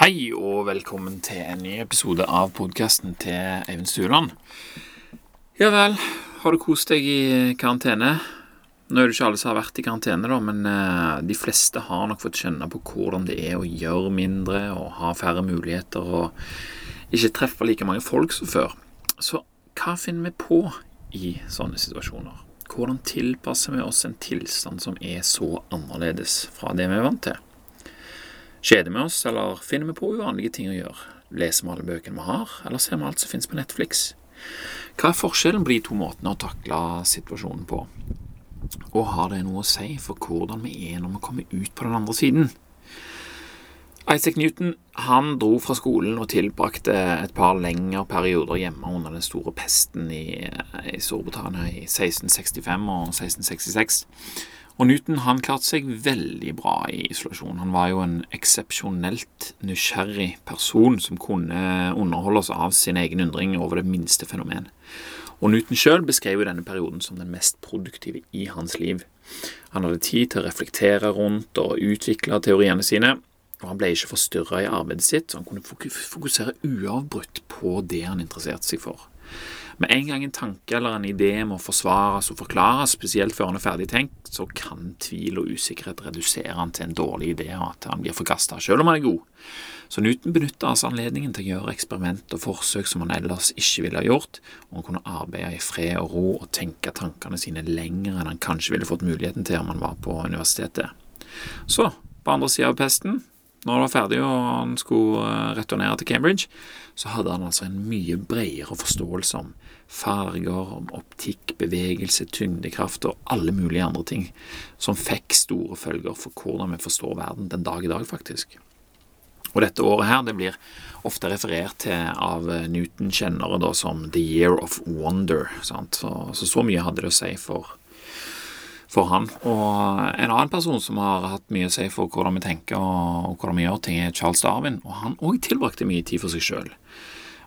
Hei og velkommen til en ny episode av podkasten til Eivind Stuland. Ja vel, har du kost deg i karantene? Nå er det ikke alle som har vært i karantene, da, men eh, de fleste har nok fått kjenne på hvordan det er å gjøre mindre og ha færre muligheter og ikke treffe like mange folk som før. Så hva finner vi på i sånne situasjoner? Hvordan tilpasser vi oss en tilstand som er så annerledes fra det vi er vant til? Kjeder vi oss, eller finner vi på uvanlige ting å gjøre? Leser vi alle bøkene vi har, eller ser vi alt som finnes på Netflix? Hva er forskjellen på de to måtene å takle situasjonen på? Og har det noe å si for hvordan vi er når vi kommer ut på den andre siden? Isaac Newton han dro fra skolen og tilbrakte et par lengre perioder hjemme under den store pesten i, i Storbritannia i 1665 og 1666. Og Newton han klarte seg veldig bra i isolasjon. Han var jo en eksepsjonelt nysgjerrig person som kunne underholde oss av sin egen undring over det minste fenomen. Og Newton sjøl beskrev jo denne perioden som den mest produktive i hans liv. Han hadde tid til å reflektere rundt og utvikle teoriene sine, og han ble ikke forstyrra i arbeidet sitt, så han kunne fokusere uavbrutt på det han interesserte seg for. Med en gang en tanke eller en idé må forsvares og forklares, spesielt før han er ferdig tenkt, så kan tvil og usikkerhet redusere han til en dårlig idé, og at han blir forkasta, selv om han er god. Så Newton benytta altså anledningen til å gjøre eksperiment og forsøk som han ellers ikke ville ha gjort, og han kunne arbeide i fred og ro og tenke tankene sine lenger enn han kanskje ville fått muligheten til om han var på universitetet. Så, på andre sida av pesten, når han var ferdig og han skulle eh, returnere til Cambridge, så hadde han altså en mye bredere forståelse om farger, om optikk, bevegelse, tyngdekraft og alle mulige andre ting som fikk store følger for hvordan vi forstår verden den dag i dag, faktisk. Og dette året her det blir ofte referert til av Newton-kjennere som The Year of Wonder. Så, så, så mye hadde det å si for for han. Og en annen person som har hatt mye å si for hvordan vi tenker og, hvordan vi gjør ting, er Charles Darwin. Og han òg tilbrakte mye tid for seg sjøl.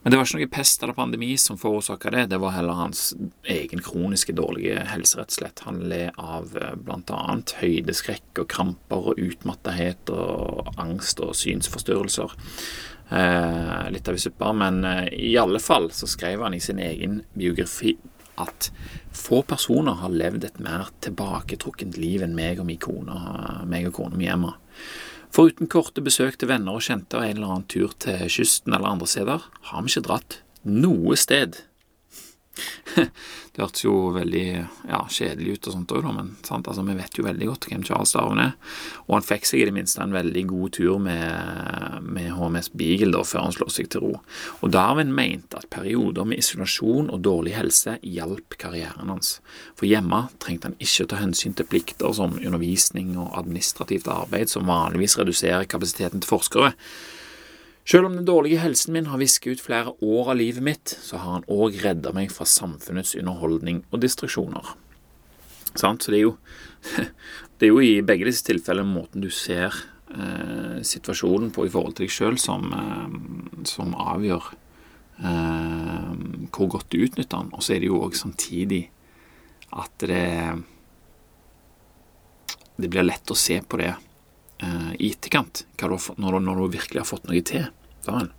Men det var ikke noe pest eller pandemi som forårsaka det, det var heller hans egen kroniske dårlige helse, rett og slett. Han led av eh, bl.a. høydeskrekk og kramper og utmattethet og angst og synsforstyrrelser. Eh, litt av i suppe, men eh, i alle fall så skrev han i sin egen biografi at få personer har levd et mer tilbaketrukkent liv enn meg og min kone, meg og kona mi Emma. Foruten korte besøk til venner og kjente og en eller annen tur til kysten eller andre steder, har vi ikke dratt noe sted det hørtes jo veldig ja, kjedelig ut og sånt òg, men? Altså, vi vet jo veldig godt hvem Charles Darwin er. Og han fikk seg i det minste en veldig god tur med, med HMS Beagle da, før han slo seg til ro. Og Darwin mente at perioder med isolasjon og dårlig helse hjalp karrieren hans. For hjemme trengte han ikke ta hensyn til plikter som undervisning og administrativt arbeid, som vanligvis reduserer kapasiteten til forskere. Selv om den dårlige helsen min har visket ut flere år av livet mitt, så har han òg redda meg fra samfunnets underholdning og distraksjoner. Sant? Så det er, jo, det er jo i begge disse tilfellene måten du ser eh, situasjonen på i forhold til deg sjøl, som, eh, som, avgjør eh, hvor godt du utnytter den. Og så er det jo òg samtidig at det Det blir lett å se på det Eh, i etterkant, når, når, du virkelig har fått noe til. Darwin.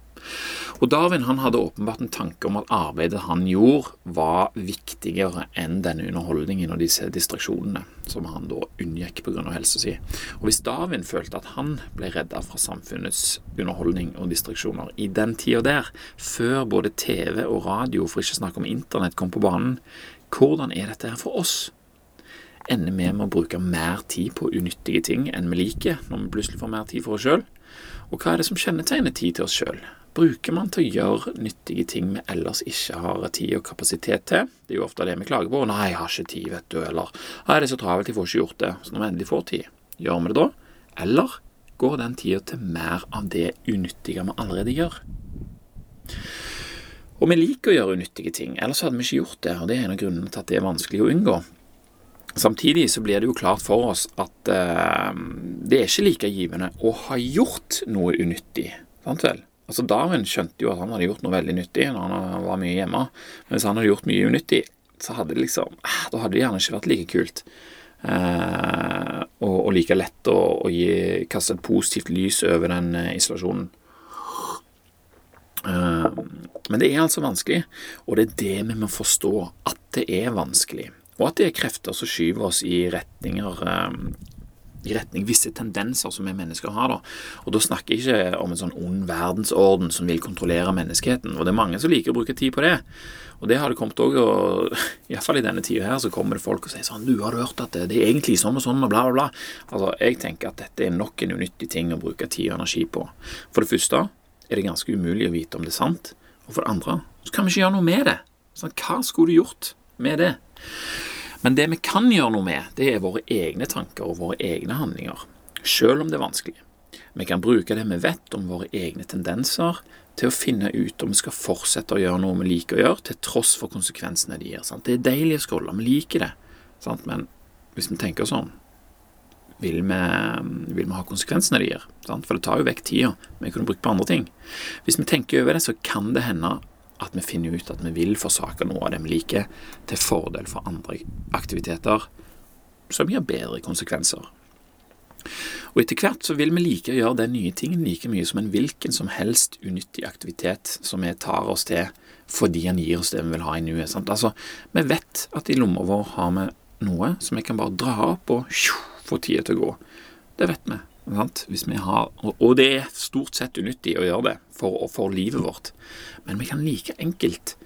Og Darwin han hadde åpenbart en tanke om at arbeidet han gjorde, var viktigere enn denne underholdningen og disse distraksjonene som han da unngikk pga. helsa si. Og Hvis Darwin følte at han ble redda fra samfunnets underholdning og distraksjoner i den tida der, før både TV og radio, for ikke å snakke om internett, kom på banen, hvordan er dette her for oss? Ender vi med å bruke mer tid på unyttige ting enn vi liker, når vi plutselig får mer tid for oss sjøl? Og hva er det som kjennetegner tid til oss sjøl? Bruker man til å gjøre nyttige ting vi ellers ikke har tid og kapasitet til? Det er jo ofte det vi klager på. 'Nei, jeg har ikke tid', vet du. Eller 'Nei, det er så travelt, jeg får ikke gjort det'. Så når vi endelig får tid, gjør vi det da? Eller går den tida til mer av det unyttige vi allerede gjør? Og vi liker å gjøre unyttige ting, ellers hadde vi ikke gjort det, og det er en av grunnene til at det er vanskelig å unngå. Samtidig så blir det jo klart for oss at eh, det er ikke like givende å ha gjort noe unyttig. Sant vel? Altså Darwin skjønte jo at han hadde gjort noe veldig nyttig når han var mye hjemme. Men hvis han hadde gjort mye unyttig, så hadde det liksom eh, Da hadde det gjerne ikke vært like kult. Eh, og, og, like lett å, å gi, kaste et positivt lys over den eh, isolasjonen. Eh, men det er altså vanskelig, og det er det vi må forstå, at det er vanskelig. Og at det er krefter som skyver oss i retninger uh, i retning visse tendenser som vi mennesker har. da. Og Da snakker jeg ikke om en sånn ond verdensorden som vil kontrollere menneskeheten. Og det er mange som liker å bruke tid på det. Og det har det kommet òg, og iallfall i denne tida her, så kommer det folk og sier sånn Du, har du hørt at det, det er egentlig sånn og sånn, og bla, bla, bla. Altså, jeg tenker at dette er nok en unyttig ting å bruke tid og energi på. For det første er det ganske umulig å vite om det er sant. Og for det andre så kan vi ikke gjøre noe med det. Sånn, hva skulle du gjort med det? Men det vi kan gjøre noe med, det er våre egne tanker og våre egne handlinger, selv om det er vanskelig. Vi kan bruke det vi vet om våre egne tendenser, til å finne ut om vi skal fortsette å gjøre noe vi liker å gjøre, til tross for konsekvensene de gir. Sant? Det er deilig å scrolle, vi liker det, sant? men hvis vi tenker sånn vil vi, vil vi ha konsekvensene det gir. Sant? For det tar jo vekk tida vi kunne brukt på andre ting. Hvis vi tenker over det, så kan det hende at vi finner ut at vi vil forsake noe av det vi liker, til fordel for andre aktiviteter som gir bedre konsekvenser. Og etter hvert så vil vi like å gjøre den nye tingen like mye som en hvilken som helst unyttig aktivitet som vi tar oss til fordi den gir oss det vi vil ha i nuet. Altså, vi vet at i lomma vår har vi noe som vi kan bare dra opp og få tida til å gå. Det vet vi. Har, og det er stort sett unyttig å gjøre det for, for livet vårt. Men vi kan like enkelt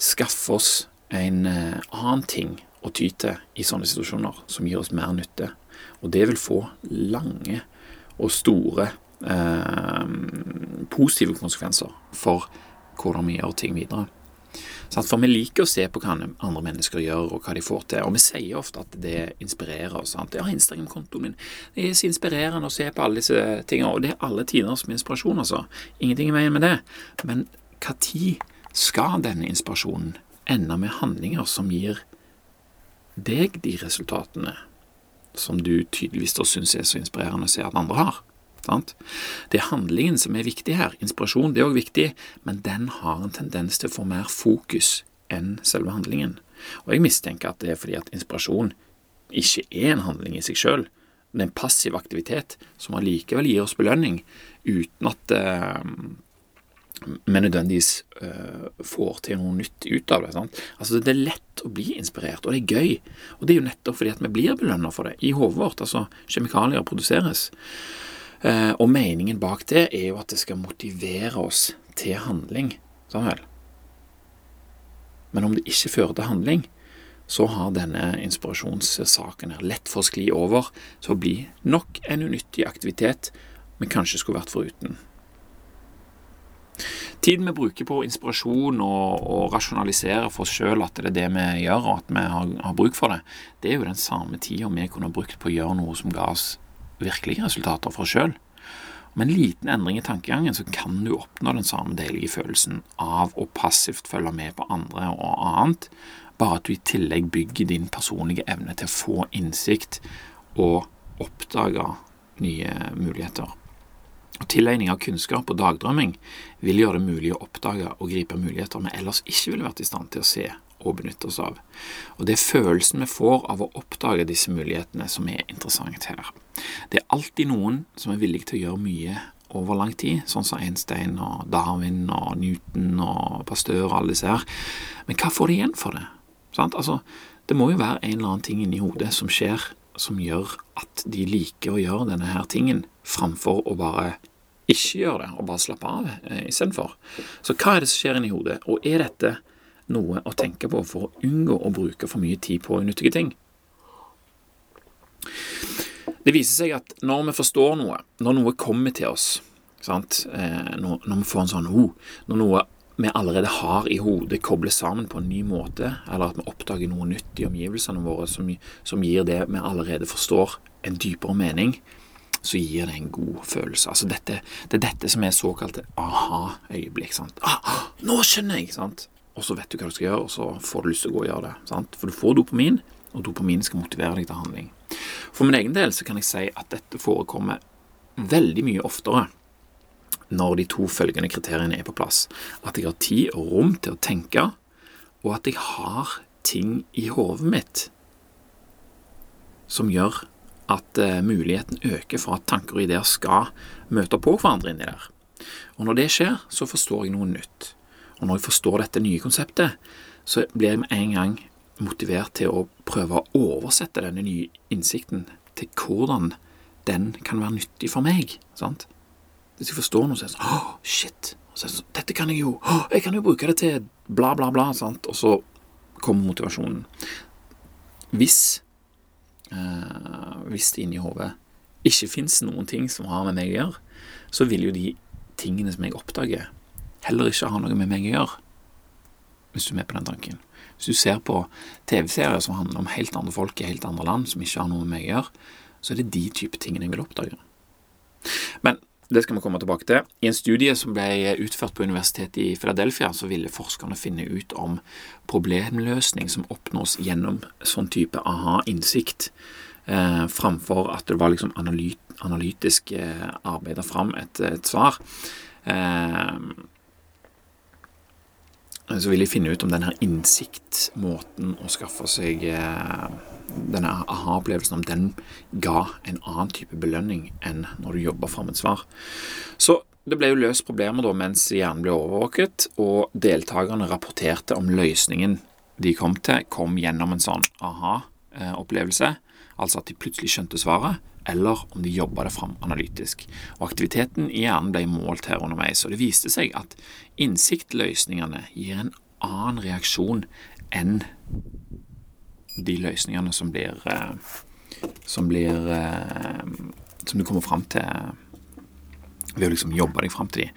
skaffe oss en eh, annen ting å ty til i sånne situasjoner som gir oss mer nytte. Og det vil få lange og store eh, positive konsekvenser for hvordan vi gjør ting videre. For vi liker å se på hva andre mennesker gjør, og hva de får til. Og vi sier ofte at det inspirerer oss. Sant? Ja, Instagram-kontoen min det er så inspirerende å se på alle disse tingene. Og det er alle tiders med inspirasjon, altså. Ingenting i veien med det. Men når skal denne inspirasjonen ende med handlinger som gir deg de resultatene som du tydeligvis da syns er så inspirerende å se at andre har? Sant? Det er handlingen som er viktig her. Inspirasjon det er òg viktig, men den har en tendens til å få mer fokus enn selve handlingen. Og jeg mistenker at det er fordi at inspirasjon ikke er en handling i seg sjøl. Det er en passiv aktivitet som allikevel gir oss belønning, uten at uh, vi nødvendigvis uh, får til noe nytt ut av det. Sant? Altså Det er lett å bli inspirert, og det er gøy. Og det er jo nettopp fordi at vi blir belønna for det i hodet vårt. Altså, kjemikalier produseres. Eh, og meningen bak det er jo at det skal motivere oss til handling. Sånn vel. Men om det ikke fører til handling, så har denne inspirasjonssaken her lett for å skli over til å bli nok en unyttig aktivitet vi kanskje skulle vært foruten. Tiden vi bruker på inspirasjon og, og rasjonalisere for oss sjøl at det er det vi gjør, og at vi har, har bruk for det, det er jo den samme tida vi kunne brukt på å gjøre noe som ga oss virkelige resultater for oss sjøl. Med en liten endring i tankegangen så kan du oppnå den samme deilige følelsen av å passivt følge med på andre og annet, bare at du i tillegg bygger din personlige evne til å få innsikt og oppdage nye muligheter. Og Tilegning av kunnskap og dagdrømming vil gjøre det mulig å oppdage og gripe muligheter vi ellers ikke ville vært i stand til å se å benytte oss av. Og Det er følelsen vi får av å oppdage disse mulighetene som er interessant her. Det er alltid noen som er villig til å gjøre mye over lang tid, sånn som Einstein og Darwin og Newton og Pasteur og alle disse her. Men hva får de igjen for det? Altså, det må jo være en eller annen ting inni hodet som skjer som gjør at de liker å gjøre denne her tingen, framfor å bare ikke gjøre det og bare slappe av eh, istedenfor. Så hva er det som skjer inni hodet, og er dette noe å tenke på for å unngå å bruke for mye tid på unyttige ting. Det viser seg at når vi forstår noe, når noe kommer til oss, sant? når, når, vi får en sånn oh, Når noe vi allerede har i hodet, kobles sammen på en ny måte, eller at vi oppdager noe nytt i omgivelsene våre som, som gir det vi allerede forstår, en dypere mening, så gir det en god følelse. Altså dette, det er dette som er såkalte aha-øyeblikk. Ah, nå skjønner jeg! sant? Og så vet du hva du skal gjøre, og så får du lyst til å gå og gjøre det. Sant? For du får dopamin, og dopamin skal motivere deg til handling. For min egen del så kan jeg si at dette forekommer veldig mye oftere når de to følgende kriteriene er på plass. At jeg har tid og rom til å tenke, og at jeg har ting i hodet mitt som gjør at uh, muligheten øker for at tanker og ideer skal møte på hverandre inni der. Og når det skjer, så forstår jeg noe nytt. Og når jeg forstår dette nye konseptet, så blir jeg med en gang motivert til å prøve å oversette denne nye innsikten til hvordan den kan være nyttig for meg. sant? Hvis jeg forstår noe, så er det sånn Å, shit! Så sånn, Dette kan jeg jo å, Jeg kan jo bruke det til bla, bla, bla. sant? Og så kommer motivasjonen. Hvis eh, Hvis det inni hodet ikke fins noen ting som har med meg å gjøre, så vil jo de tingene som jeg oppdager, heller ikke har noe med meg å gjøre. Hvis du er med på den tanken. Hvis du ser på TV-serier som handler om helt andre folk i helt andre land, som ikke har noe med meg å gjøre, så er det de type tingene jeg vil oppdage. Men det skal vi komme tilbake til. I en studie som ble utført på universitetet i Philadelphia, så ville forskerne finne ut om problemløsning som oppnås gjennom sånn type aha-innsikt, eh, framfor at det var liksom analyt, analytisk eh, arbeida fram et, et, svar. Eh, så vil de finne ut om denne innsiktmåten å skaffe seg eh, denne aha-opplevelsen, om den ga en annen type belønning enn når du jobber fram et svar. Så det ble jo løst problemer da mens hjernen ble overvåket, og deltakerne rapporterte om løsningen de kom til, kom gjennom en sånn aha-opplevelse, altså at de plutselig skjønte svaret, eller om de jobba det fram analytisk. Og Aktiviteten i hjernen ble målt her underveis, og det viste seg at innsiktløsningene gir en annen reaksjon enn de løsningene som blir eh, Som blir eh, Som du kommer fram til ved å liksom jobbe deg fram til de.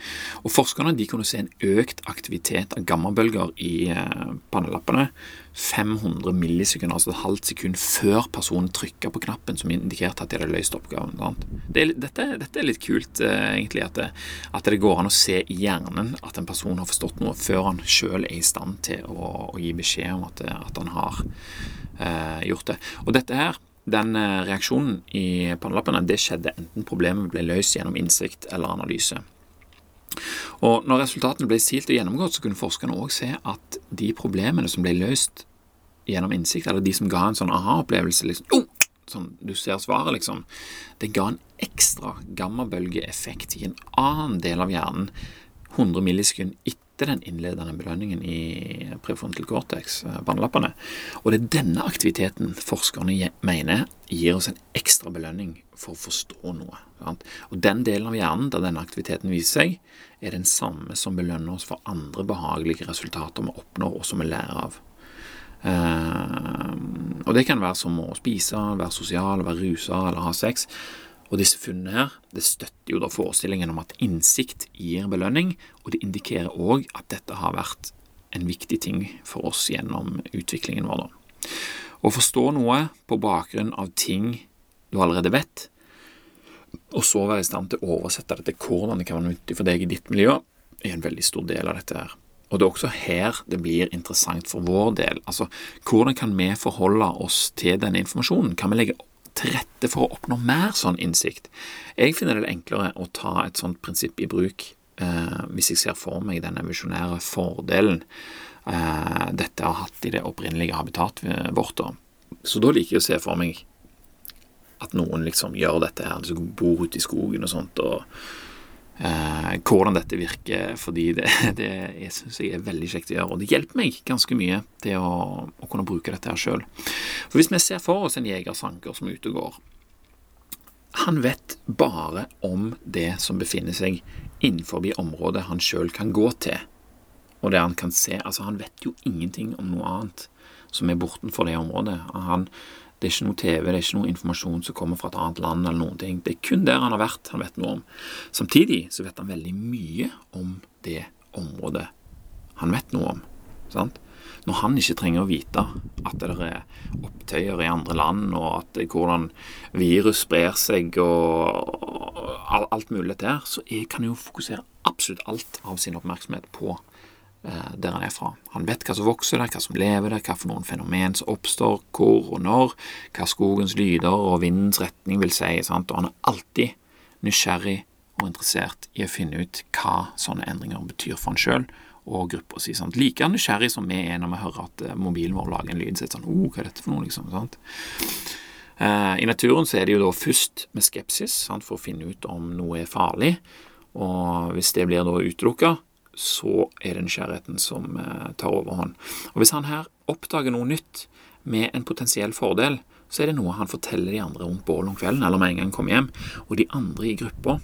Og Forskerne de kunne se en økt aktivitet av gammabølger i eh, pannelappene 500 millisekunder, altså et halvt sekund før personen trykka på knappen som indikerte at de hadde løst oppgaven. Det er, dette, dette, er litt kult, eh, egentlig, at det, at det, går an å se i hjernen at en person har forstått noe før han sjøl er i stand til å, å, gi beskjed om at, at han har eh, gjort det. Og dette her den eh, reaksjonen i pannelappene det skjedde enten problemet ble løst gjennom innsikt eller analyse. Og Når resultatene ble silt og gjennomgått, så kunne forskerne òg se at de problemene som ble løst gjennom innsikt, eller de som ga en sånn aha-opplevelse liksom, oh! sånn, Du ser svaret, liksom. Det ga en ekstra gammabølgeeffekt i en annen del av hjernen 100 millisekund etter etter den innledende belønningen i prefrontal cortex, pannelappene. Og det er denne aktiviteten forskerne mener gir oss en ekstra belønning for å forstå noe. Sant? Og den delen av hjernen der denne aktiviteten viser seg, er den samme som belønner oss for andre behagelige resultater vi oppnår, og som vi lærer av. Uh, og det kan være som å spise, være sosial, være rusa eller ha sex. Og disse funnene her, det støtter jo da forestillingen om at innsikt gir belønning, og det indikerer òg at dette har vært en viktig ting for oss gjennom utviklingen vår. da. Å forstå noe på bakgrunn av ting du allerede vet, og så være i stand til å oversette det til hvordan det kan være nyttig for deg i ditt miljø, er en veldig stor del av dette her. Og det er også her det blir interessant for vår del. Altså, hvordan kan vi forholde oss til denne informasjonen? Kan vi legge til rette for å oppnå mer sånn innsikt. Jeg finner det enklere å ta et sånt prinsipp i bruk eh, hvis jeg ser for meg denne visjonære fordelen eh, dette har hatt i det opprinnelige habitatet vårt. Da. Så da liker jeg å se for meg at noen liksom gjør dette her, liksom bor ute i skogen og sånt. og eh, hvordan dette virker, fordi det, det syns jeg er veldig kjekt å gjøre. Og det hjelper meg ganske mye til å, å kunne bruke dette her sjøl. For hvis vi ser for oss en jegersanker som er ute og går, han vet bare om det som befinner seg innenfor området han sjøl kan gå til, og det han kan se. Altså, han vet jo ingenting om noe annet som er bortenfor det området. Han det er ikke noe TV, det er ikke noe informasjon som kommer fra et annet land. eller noen ting. Det er kun der han har vært han vet noe om. Samtidig så vet han veldig mye om det området han vet noe om. Sant? Når han ikke trenger å vite at det er opptøyer i andre land, og at hvordan virus sprer seg og alt mulig der, så kan han jo fokusere absolutt alt av sin oppmerksomhet på der han er fra. Han vet hva som vokser der, hva som lever der, hva for noen fenomen som oppstår, hvor og når, hva skogens lyder og vindens retning vil si, sant? og han er alltid nysgjerrig og interessert i å finne ut hva sånne endringer betyr for han sjøl og gruppa si. Like nysgjerrig som vi er når vi hører at eh, mobilen vår lager en lyd. Så sånn, oh, hva er dette for noe, liksom? Sant? Eh, I naturen så er det jo da først med skepsis sant, for å finne ut om noe er farlig, Og hvis det blir da utelukka, så er det nysgjerrigheten som eh, tar overhånd. Og hvis han her oppdager noe nytt med en potensiell fordel, så er det noe han forteller de andre rundt bålet om kvelden, eller med en gang han kommer hjem. Og de andre i gruppa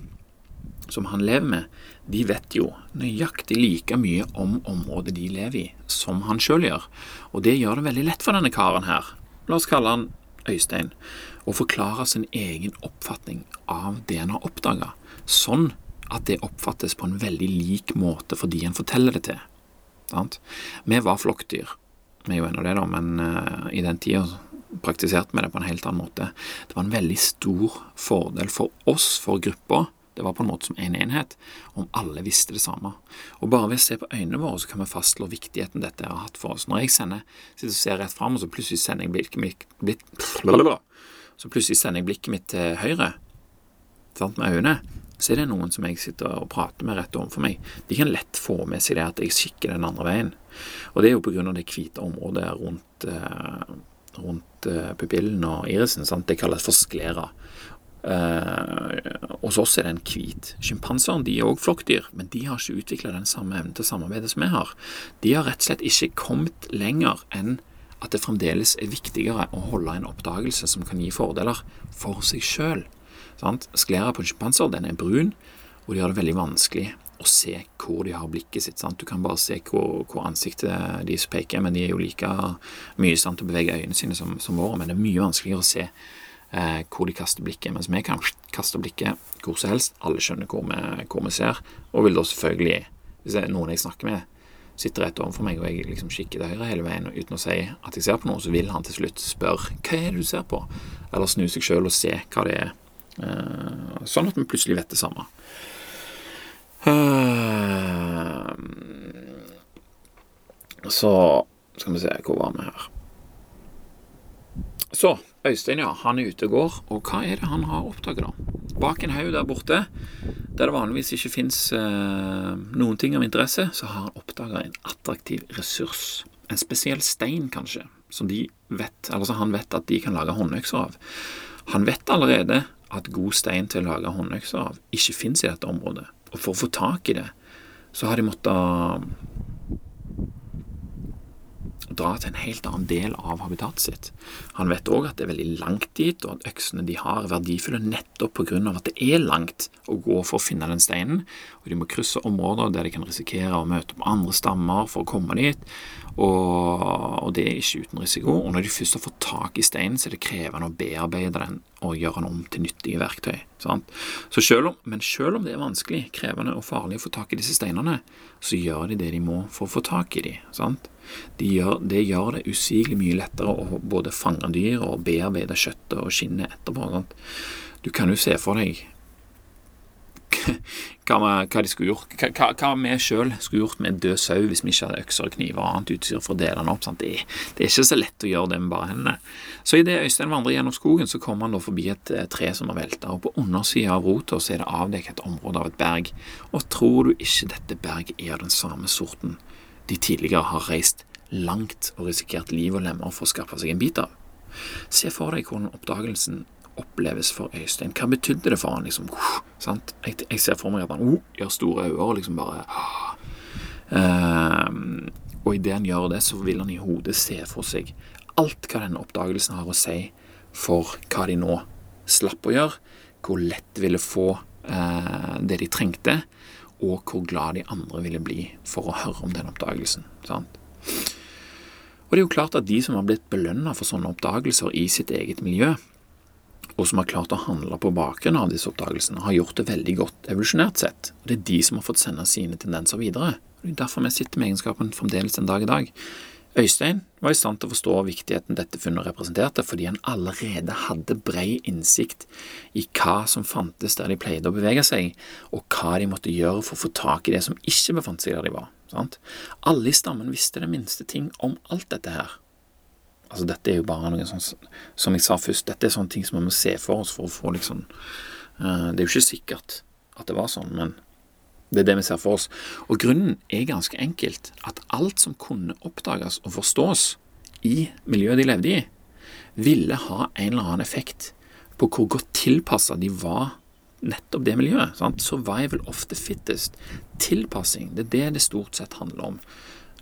som han lever med, de vet jo nøyaktig like mye om området de lever i, som han sjøl gjør. Og det gjør det veldig lett for denne karen her, la oss kalle han Øystein, å forklare sin egen oppfatning av det han har oppdaga, sånn at det oppfattes på en veldig lik måte fordi en forteller det til. Sant? Vi var flokkdyr, vi er jo ennå det, da, men uh, i den tida praktiserte vi det på en helt annen måte. Det var en veldig stor fordel for oss, for gruppa, det var på en måte som en enhet, om alle visste det samme. Og bare ved å se på øynene våre så kan vi fastslå viktigheten dette har hatt for oss. Når jeg sender, sitter og ser rett fram, og så plutselig sender jeg blikket mitt, blikk, så plutselig sender jeg blikket mitt til høyre, sant, med øynene, så er det noen som jeg sitter og prater med rett overfor meg. De kan lett få med seg det at jeg kikker den andre veien. Og det er jo av det hvite området rundt, eh, rundt eh, pupillen og irisen. Sant? Det kalles for sklera. Eh, hos oss er det en hvit. Sjimpanseren er òg flokkdyr, men de har ikke utvikla den samme evnen til samarbeid som vi har. De har rett og slett ikke kommet lenger enn at det fremdeles er viktigere å holde en oppdagelse som kan gi fordeler, for seg sjøl. Sklera på sjimpanser den er brun, og de gjør det veldig vanskelig å se hvor de har blikket sitt. Sant? Du kan bare se hvor, hvor ansiktet deres peker, men de er jo like mye i stand til å bevege øynene sine som, som våre. Men det er mye vanskeligere å se eh, hvor de kaster blikket, mens vi kan kaste blikket hvor som helst. Alle skjønner hvor vi, hvor vi ser, og vil da selvfølgelig, hvis det er noen jeg snakker med, sitter rett overfor meg, og jeg liksom kikker til høyre hele veien uten å si at jeg ser på noe, så vil han til slutt spørre hva er det du ser på, eller snu seg sjøl og se hva det er sånn at vi plutselig vet det samme. Eh, så skal vi se, hvor var vi her? Så, Øystein, ja. Han er ute og går, og hva er det han har oppdaget, da? Bak en haug der borte, der det vanligvis ikke fins eh, noen ting av interesse, så har han oppdaga en attraktiv ressurs. En spesiell stein, kanskje, som de vet, altså han vet at de kan lage håndøkser av. Han vet allerede at god stein til å lage håndøkser av ikke fins i dette området. Og for å få tak i det, så har de måttet dra til en helt annen del av habitatet sitt. Han vet òg at det er veldig langt dit, og at øksene de har er verdifulle nettopp pga. at det er langt å gå for å finne den steinen, og de må krysse områder der de kan risikere å møte på andre stammer for å komme dit, og, og det er ikke uten risiko. Og når de først har fått tak i steinen, så er det krevende å bearbeide den og gjøre den om til nyttige verktøy. Sant? Så selv om, men selv om det er vanskelig, krevende og farlig å få tak i disse steinene, så gjør de det de må for å få tak i dem. De det gjør det usigelig mye lettere å både fange dyr og bearbeide kjøttet og skinnet etterpå. Sant? Du kan jo se for deg hva, hva, de skulle gjort, hva, hva vi sjøl skulle gjort med en død sau hvis vi ikke hadde økser og kniver og annet utstyr for å dele den opp. Det, det, er ikke så lett å gjøre det med bare hendene. Så idet Øystein vandrer gjennom skogen, så kommer han da forbi et eh, tre som har velta, og på undersida av rota så er det avdekket et område av et berg. Og tror du ikke dette berget er den samme sorten de tidligere har reist langt og risikert liv og lemmer for å skaffe seg en bit av? Se for deg hvordan oppdagelsen oppleves for Øystein. Hva betydde det for han? Liksom, jeg, jeg, ser for meg at han uh, gjør store øyne og liksom bare uh, Og idet han gjør det, så vil han i hodet se for seg alt hva denne oppdagelsen har å si for hva de nå slapp å gjøre, hvor lett de ville få uh, det de trengte, og hvor glad de andre ville bli for å høre om den oppdagelsen. Sant? Og det er jo klart at de som har blitt belønna for sånne oppdagelser i sitt eget miljø, og som har klart å handle på bakgrunn av disse oppdagelsene, har gjort det veldig godt evolusjonært sett. Og Det er de som har fått sende sine tendenser videre. Og Det er derfor vi sitter med egenskapen fremdeles en dag i dag. Øystein var i stand til å forstå viktigheten dette funnet representerte, fordi han allerede hadde brei innsikt i hva som fantes der de pleide å bevege seg, og hva de måtte gjøre for å få tak i det som ikke befant seg der de var. Sant? Alle i stammen visste det minste ting om alt dette her. Altså, dette er jo bare noe sånn Som jeg sa først, dette er sånne ting som vi må se for oss for å få liksom uh, Det er jo ikke sikkert at det var sånn, men det er det vi ser for oss. Og grunnen er ganske enkelt at alt som kunne oppdages og forstås i miljøet de levde i, ville ha en eller annen effekt på hvor godt tilpassa de var nettopp det miljøet. Sant? Survival of the fittest. Tilpassing. Det er det det stort sett handler om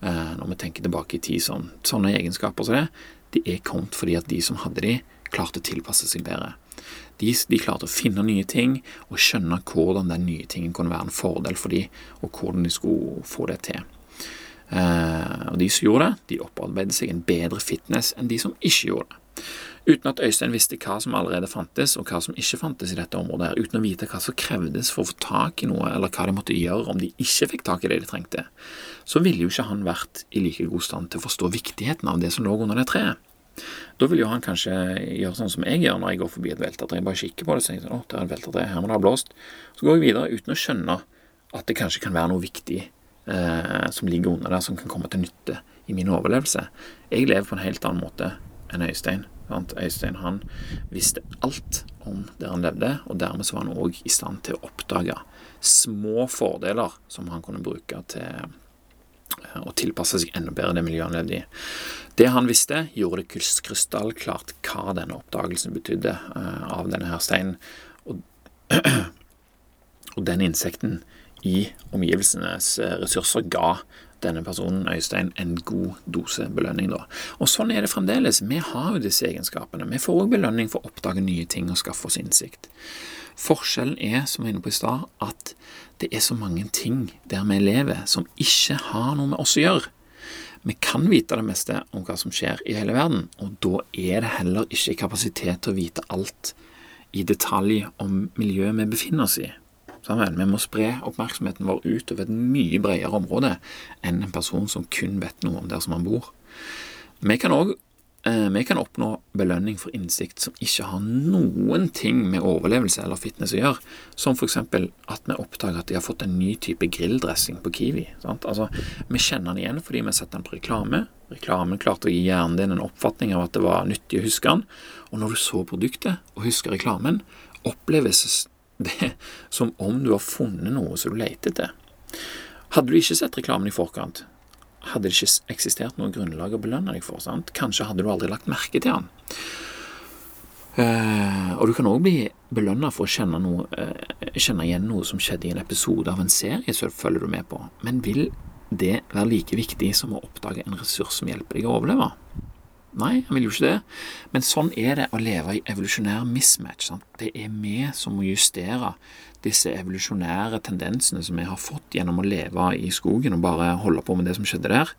eh, når vi tenker tilbake i tid. Sånn. Sånne egenskaper som det, de er kommet fordi at de som hadde de, klarte å tilpasse seg bedre. De, de, klarte å finne nye ting og skjønne hvordan den nye tingen kunne være en fordel for dem, og hvordan de skulle få det til. Eh, og De som gjorde det, de opparbeidet seg en bedre fitness enn de som ikke gjorde det. Uten at Øystein visste hva som allerede fantes, og hva som ikke fantes i dette området, her, uten å vite hva som krevdes for å få tak i noe, eller hva de måtte gjøre om de ikke fikk tak i det de trengte, så ville jo ikke han vært i like god stand til å forstå viktigheten av det som lå under det treet. Da vil jo han kanskje gjøre sånn som jeg gjør når jeg går forbi et veltertre. Bare kikker på det og tenker sånn, å, det er et veltertre, her må det ha blåst. Så går jeg videre uten å skjønne at det kanskje kan være noe viktig eh, som ligger under der, som kan komme til nytte i min overlevelse. Jeg lever på en helt annen måte enn Øystein. Øystein han visste alt om der han levde, og dermed så var han òg i stand til å oppdage små fordeler som han kunne bruke til eh, å tilpasse seg enda bedre det miljøet han levde i. Det han visste, gjorde det krystallklart hva denne oppdagelsen betydde uh, av denne her steinen. Og, og den insekten i omgivelsenes eh, ressurser ga denne personen, Øystein, en god dose belønning. da. Og Sånn er det fremdeles. Vi har jo disse egenskapene. Vi får òg belønning for å oppdage nye ting og skaffe oss innsikt. Forskjellen er, som jeg var inne på i stad, at det er så mange ting der vi lever som ikke har noe med oss å gjøre. Vi kan vite det meste om hva som skjer i hele verden, og da er det heller ikke kapasitet til å vite alt i detalj om miljøet vi befinner oss i. Sammen. Vi må spre oppmerksomheten vår utover et mye bredere område enn en person som kun vet noe om der som han bor. Vi kan òg eh, vi oppnå belønning for innsikt som ikke har noen ting med overlevelse eller fitness å gjøre, som f.eks. at vi oppdager at de har fått en ny type grilldressing på Kiwi. Altså, vi kjenner den igjen fordi vi har sett den på reklame. Reklamen klarte å gi hjernen din en oppfatning av at det var nyttig å huske den, og når du så produktet og husker reklamen, oppleves det er som om du har funnet noe som du leter etter. Hadde du ikke sett reklamen i forkant, hadde det ikke eksistert noe grunnlag å belønne deg for. sant? Kanskje hadde du aldri lagt merke til den. Uh, og du kan òg bli belønna for å kjenne, noe, uh, kjenne, igjen noe som skjedde i en episode av en serie som følger du med på, men vil det være like viktig som å oppdage en ressurs som hjelper deg å overleve? Nei, han vil jo ikke det. Men sånn er det å leve i evolusjonær mismatch. Sant? Det er vi som må justere disse evolusjonære tendensene som vi har fått gjennom å leve i skogen og bare holde på med det som skjedde der,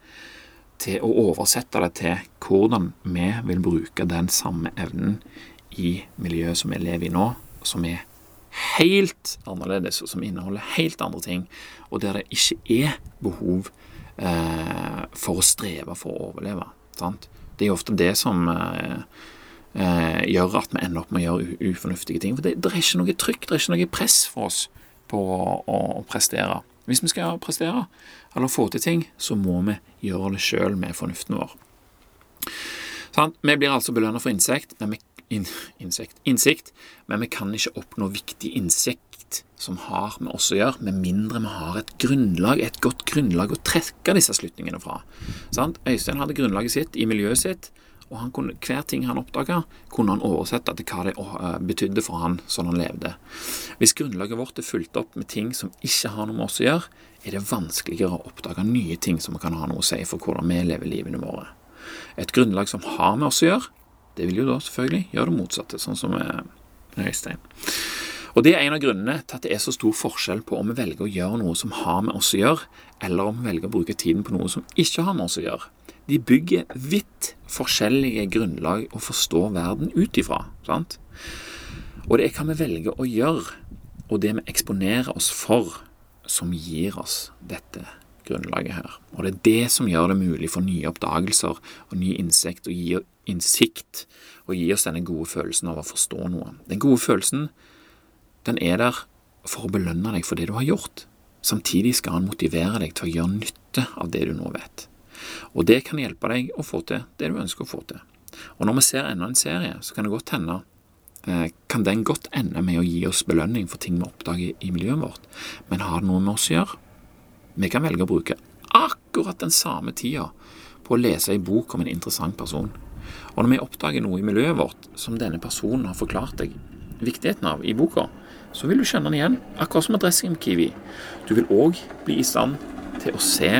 til å oversette det til hvordan vi vil bruke den samme evnen i miljøet som vi lever i nå, som er helt annerledes, og som inneholder helt andre ting, og der det ikke er behov eh, for å streve for å overleve. Sant? Det er jo ofte det som eh, eh, gjør at vi ender opp med å gjøre ufornuftige ting. For det, det, er ikke noe trykk, det er ikke noe press for oss på å, å, prestere. Hvis vi skal prestere eller få til ting, så må vi gjøre det sjøl med fornuften vår. Sånn, vi blir altså belønnet for insekt, men vi, in, insekt, innsikt, men vi kan ikke oppnå viktig innsikt som har med oss å gjøre, med mindre vi har et grunnlag, et godt grunnlag å trekke disse slutningene fra. Sant? Øystein hadde grunnlaget sitt i miljøet sitt, og kunne, hver ting han oppdaga, kunne han oversette til hva det eh, betydde for han sånn han levde. Hvis grunnlaget vårt er fulgt opp med ting som ikke har noe med oss å gjøre, er det vanskeligere å oppdage nye ting som kan ha noe å si for hvordan vi lever livene våre. Et grunnlag som har med oss å gjøre, det vil jo da selvfølgelig gjøre det motsatte, sånn som med Øystein. Og Det er en av grunnene til at det er så stor forskjell på om vi velger å gjøre noe som har med oss å gjøre, eller om vi velger å bruke tiden på noe som ikke har med oss å gjøre. De bygger vidt forskjellige grunnlag å forstå verden ut ifra. Og det er hva vi velger å gjøre, og det vi eksponerer oss for, som gir oss dette grunnlaget her. Og det er det som gjør det mulig for nye oppdagelser og ny innsikt, og gir innsikt, og gir oss denne gode følelsen av å forstå noe. Den gode følelsen den er der for å belønne deg for det du har gjort. Samtidig skal han motivere deg til å gjøre nytte av det du nå vet. Og det kan hjelpe deg å få til det du ønsker å få til. Og når vi ser enda en serie, så kan det godt hende eh, kan den godt ende med å gi oss belønning for ting vi oppdager i miljøet vårt. Men har det noe med oss å gjøre? Vi kan velge å bruke akkurat den samme tida på å lese ei bok om en interessant person. Og når vi oppdager noe i miljøet vårt som denne personen har forklart deg viktigheten av i boka, så vil du kjenne den igjen, akkurat som med dressing med kiwi. Du vil òg bli i stand til å se,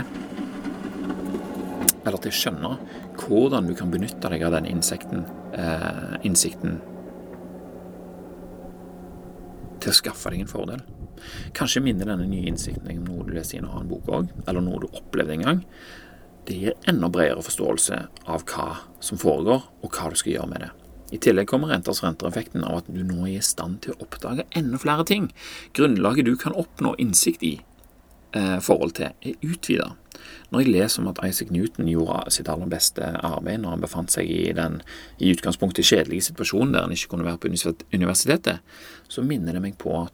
eller til å skjønne, hvordan du kan benytte deg av den innsikten, eh, innsikten til å skaffe deg en fordel. Kanskje minner denne nye innsikten deg om noe du leser i en annen bok òg, eller noe du opplevde en gang. Det gir enda bredere forståelse av hva som foregår, og hva du skal gjøre med det. I tillegg kommer renters rentereffekten av at du nå er i stand til å oppdage enda flere ting. Grunnlaget du kan oppnå innsikt i eh, forhold til, er utvida. Når jeg leser om at Isaac Newton gjorde sitt aller beste arbeid når han befant seg i den i utgangspunktet kjedelige situasjonen der han ikke kunne være på universitetet, så minner det meg på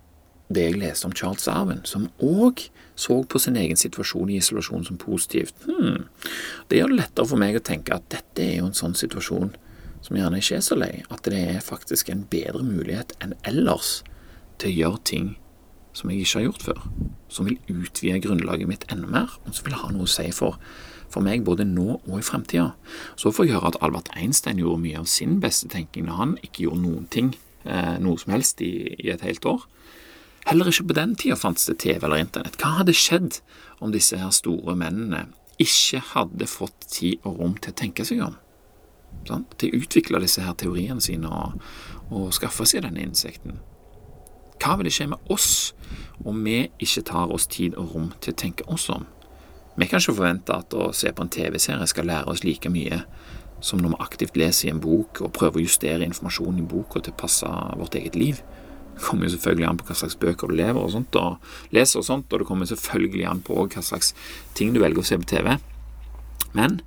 det jeg leste om Charles Darwin, som òg så på sin egen situasjon i isolasjon som positivt. Hmm. Det gjør det lettere for meg å tenke at dette er jo en sånn situasjon som gjerne ikke er så lei, at det er faktisk en bedre mulighet enn ellers til å gjøre ting som jeg ikke har gjort før, som vil utvide grunnlaget mitt enda mer, og som vil ha noe å si for, for meg både nå og i fremtida. Så får jeg høre at Albert Einstein gjorde mye av sin beste tenkning når han ikke gjorde noen ting, eh, noe som helst, i, i, et helt år. Heller ikke på den tida fantes det TV eller Internett. Hva hadde skjedd om disse her store mennene ikke hadde fått tid og rom til å tenke seg om? Sant? Til å utvikle disse her teoriene sine og, og skaffe seg denne innsikten. Hva vil det skje med oss om vi ikke tar oss tid og rom til å tenke oss om? Vi kan ikke forvente at å se på en TV-serie skal lære oss like mye som når vi aktivt leser i en bok og prøver å justere informasjonen i boka til å passe vårt eget liv. Det kommer jo selvfølgelig an på hva slags bøker du lever og sånt, og leser, og sånt, og det kommer selvfølgelig an på hva slags ting du velger å se på TV. Men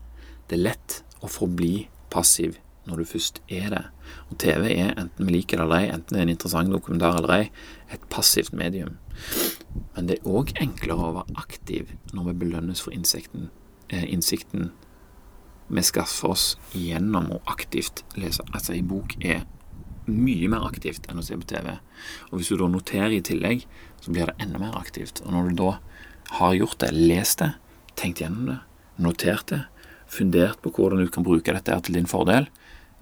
det er lett å forbli passiv når du først er det. Og TV er, enten vi liker det eller ei, enten det er en interessant dokumentar eller ei, et passivt medium. Men det er òg enklere å være aktiv når vi belønnes for innsikten, eh, innsikten vi skaffer oss gjennom å aktivt lese. Altså, ei bok er mye mer aktivt enn å se på TV. Og hvis du da noterer i tillegg, så blir det enda mer aktivt. Og når du da har gjort det, lest det, tenkt gjennom det, notert det, fundert på hvordan du kan bruke dette til din fordel,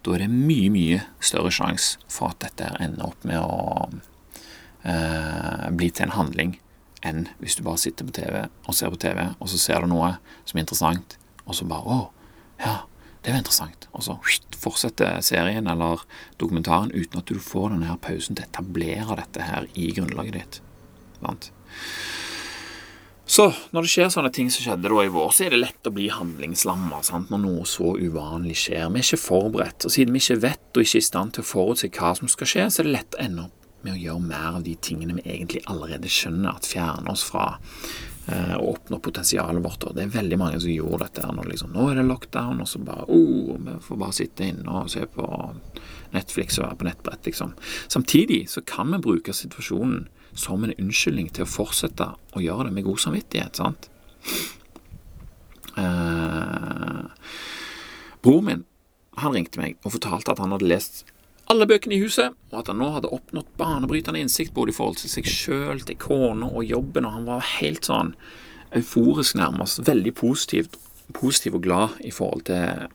da er det mye, mye større sjanse for at dette ender opp med å eh, bli til en handling enn hvis du bare sitter på TV og ser på TV, og så ser du noe som er interessant, og så bare Å, ja, det var interessant. Og så fortsetter serien eller dokumentaren uten at du får denne her pausen til å etablere dette her i grunnlaget ditt. Sant? Så når det skjer sånne ting som skjedde da i vår, så er det lett å bli handlingslamma når noe så uvanlig skjer. Vi er ikke forberedt, og siden vi ikke vet og ikke er i stand til å forutse hva som skal skje, så er det lett å ende opp med å gjøre mer av de tingene vi egentlig allerede skjønner at fjerner oss fra eh, å oppnå potensialet vårt. Og det er veldig mange som gjorde dette når liksom, nå er det lockdown, og så bare oh, vi får bare sitte inne og se på Netflix og være på nettbrett, liksom. Samtidig så kan vi bruke situasjonen som en unnskyldning til å fortsette å gjøre det med god samvittighet. sant? Eh, bror min han ringte meg og fortalte at han hadde lest alle bøkene i huset, og at han nå hadde oppnådd banebrytende innsikt både i forhold til seg sjøl, til kona og jobben, og han var helt sånn euforisk nærmest, veldig positivt, positiv og glad i forhold til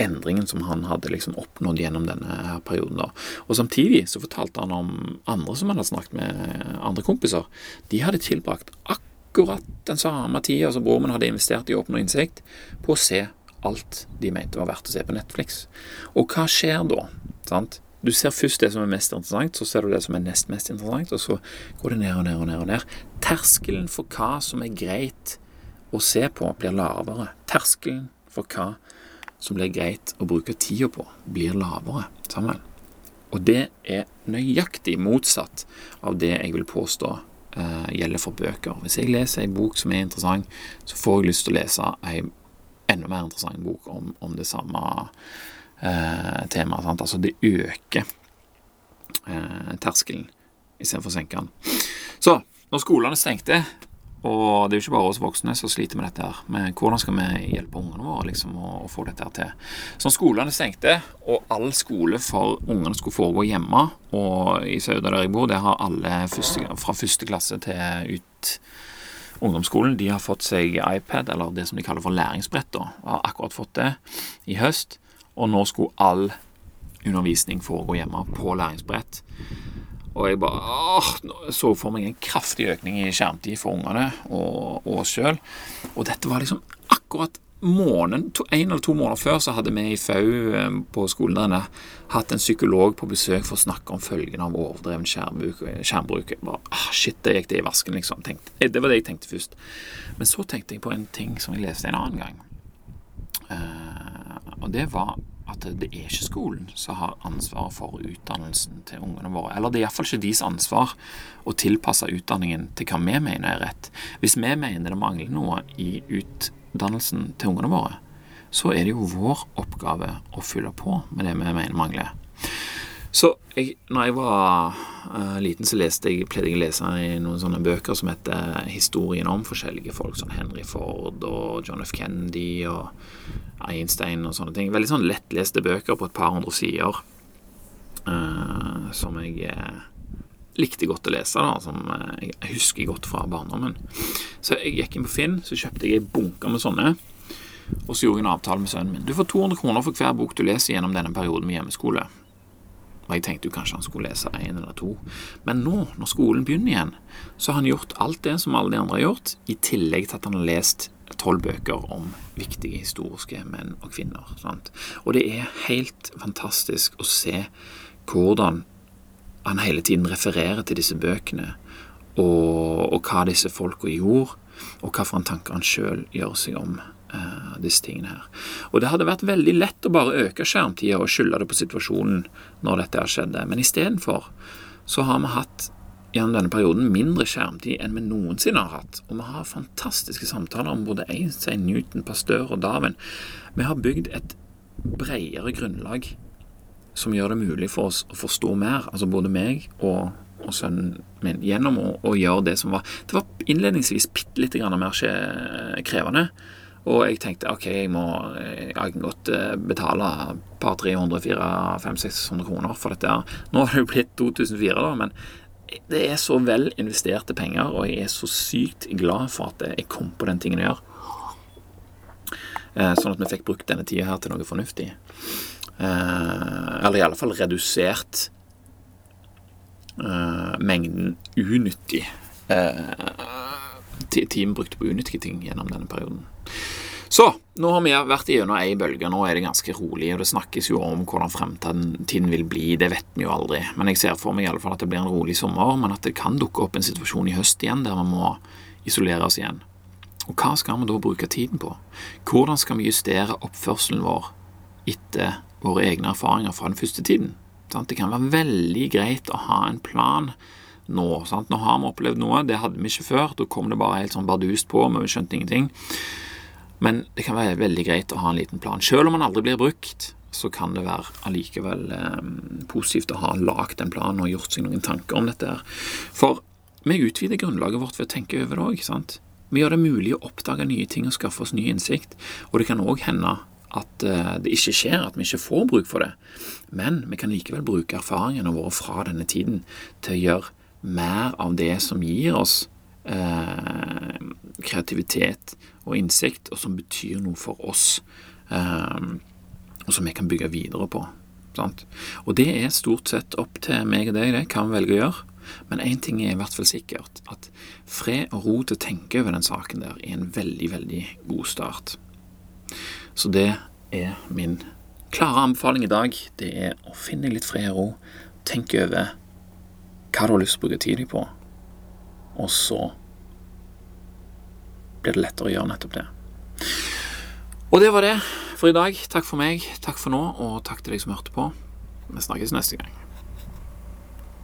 endringen som han hadde liksom oppnådd gjennom denne perioden. da. Og Samtidig så fortalte han om andre som han hadde snakket med, andre kompiser. De hadde tilbrakt akkurat den samme tida som broren min hadde investert i å oppnå innsikt, på å se alt de mente var verdt å se på Netflix. Og hva skjer da? sant? Du ser først det som er mest interessant, så ser du det som er nest mest interessant, og så går det ned og ned og ned. og ned. Terskelen for hva som er greit å se på, blir lavere. Terskelen for hva som blir greit å bruke tida på, blir lavere sammen. Og det er nøyaktig motsatt av det jeg vil påstå eh, gjelder for bøker. Hvis jeg leser en bok som er interessant, så får jeg lyst til å lese en enda mer interessant bok om, om det samme eh, temaet. Sant? Altså det øker eh, terskelen istedenfor å senke den. Så når skolene stengte, og det er jo ikke bare oss voksne som sliter med dette. her, Men hvordan skal vi hjelpe ungene våre liksom, å, å få dette her til? Så skolene stengte, og all skole for ungene skulle foregå hjemme. Og i Sauda der jeg bor, det har alle første, fra første klasse til ut ungdomsskolen. De har fått seg iPad, eller det som de kaller for læringsbrett. da, Har akkurat fått det i høst. Og nå skulle all undervisning foregå hjemme på læringsbrett. Og jeg bare åh, så for meg en kraftig økning i skjermtid for ungene og, oss sjøl. Og dette var liksom akkurat måneden, En eller to måneder før så hadde vi i FAU eh, på skolen der hatt en psykolog på besøk for å snakke om følgene av overdreven skjermbruk. skjermbruk. Jeg bare, ah, shit, det gikk det i vasken, liksom. Tenkte, eh, det var det jeg tenkte først. Men så tenkte jeg på en ting som jeg leste en annen gang. Uh, og det var at det er ikke skolen som har ansvaret for utdannelsen til ungene våre. Eller det er iallfall ikke deres ansvar å tilpasse utdanningen til hva vi mener er rett. Hvis vi mener det mangler noe i utdannelsen til ungene våre, så er det jo vår oppgave å fylle på med det vi mener mangler. Så jeg, når jeg var uh, liten, så leste jeg, pleide jeg å lese i noen sånne bøker som heter 'Historien om forskjellige folk', som Henry Ford og John F. Kennedy og Einstein og sånne ting. Veldig sånn lettleste bøker på et par hundre sider uh, som jeg uh, likte godt å lese, da, som jeg husker godt fra barndommen. Så jeg gikk inn på Finn, så kjøpte jeg ei bunke med sånne. Og så gjorde jeg en avtale med sønnen min. Du får 200 kroner for hver bok du leser gjennom denne perioden med hjemmeskole. Og jeg tenkte jo kanskje han skulle lese én eller to. Men nå, når skolen begynner igjen, så har han gjort alt det som alle de andre har gjort, i tillegg til at han har lest tolv bøker om viktige historiske menn og kvinner. Sant? Og det er helt fantastisk å se hvordan han hele tiden refererer til disse bøkene, og, og hva disse folka gjorde, og hva for en tanker han sjøl gjør seg om uh, disse tingene her. Og det hadde vært veldig lett å bare øke skjermtida og skylde det på situasjonen når dette her skjedde, men istedenfor så har vi hatt gjennom denne perioden mindre skjermtid enn vi noensinne har hatt. Og vi har fantastiske samtaler om både Einstein, Newton, Pasteur og Darwin. Vi har bygd et bredere grunnlag som gjør det mulig for oss å forstå mer, altså både meg og, og sønnen min, gjennom å, å, gjøre det som var Det var innledningsvis bitte grann mer krevende. Og jeg tenkte ok, jeg må jeg kan godt eh, betale et par 300 400 600 kroner for dette. Nå har det jo blitt 2004, da, men det er så vel investerte penger, og jeg er så sykt glad for at jeg kom på den tingen å gjøre. Eh, sånn at vi fikk brukt denne tida her til noe fornuftig. Eh, eller i alle fall redusert mengden unyttig time brukte på unyttige ting gjennom denne perioden. Så nå har vi vært igjennom ei bølge. Nå er det ganske rolig, og det snakkes jo om hvordan fremtiden vil bli. Det vet vi jo aldri. Men jeg ser for meg i alle fall at det blir en rolig sommer, men at det kan dukke opp en situasjon i høst igjen der vi må isolere oss igjen. Og hva skal vi da bruke tiden på? Hvordan skal vi justere oppførselen vår etter våre egne erfaringer fra den første tiden? Det kan være veldig greit å ha en plan nå. Sant? Nå har vi opplevd noe, det hadde vi ikke før. Da kom det bare helt sånn bardust på, vi skjønte ingenting. Men det kan være veldig greit å ha en liten plan. Selv om den aldri blir brukt, så kan det være allikevel eh, positivt å ha lagd en plan og gjort seg noen tanker om dette. her. For vi utvider grunnlaget vårt ved å tenke over det òg. Vi gjør det mulig å oppdage nye ting og skaffe oss ny innsikt. Og det kan òg hende at eh, det ikke skjer, at vi ikke får bruk for det. Men vi kan likevel bruke erfaringene våre fra denne tiden til å gjøre mer av det som gir oss eh, kreativitet og innsikt, og som betyr noe for oss, eh, og som vi kan bygge videre på. Sant? Og det er stort sett opp til meg og deg, det kan vi velge å gjøre. Men én ting er i hvert fall sikkert, at fred og ro til å tenke over den saken der er en veldig, veldig god start. Så det er min klare anbefaling i dag. Det er å finne litt fred og ro, tenke over hva du har lyst til å bruke tid på, og så blir det lettere å gjøre nettopp det. Og det var det for i dag. Takk for meg, takk for nå, og takk til deg som hørte på. Vi snakkes neste gang.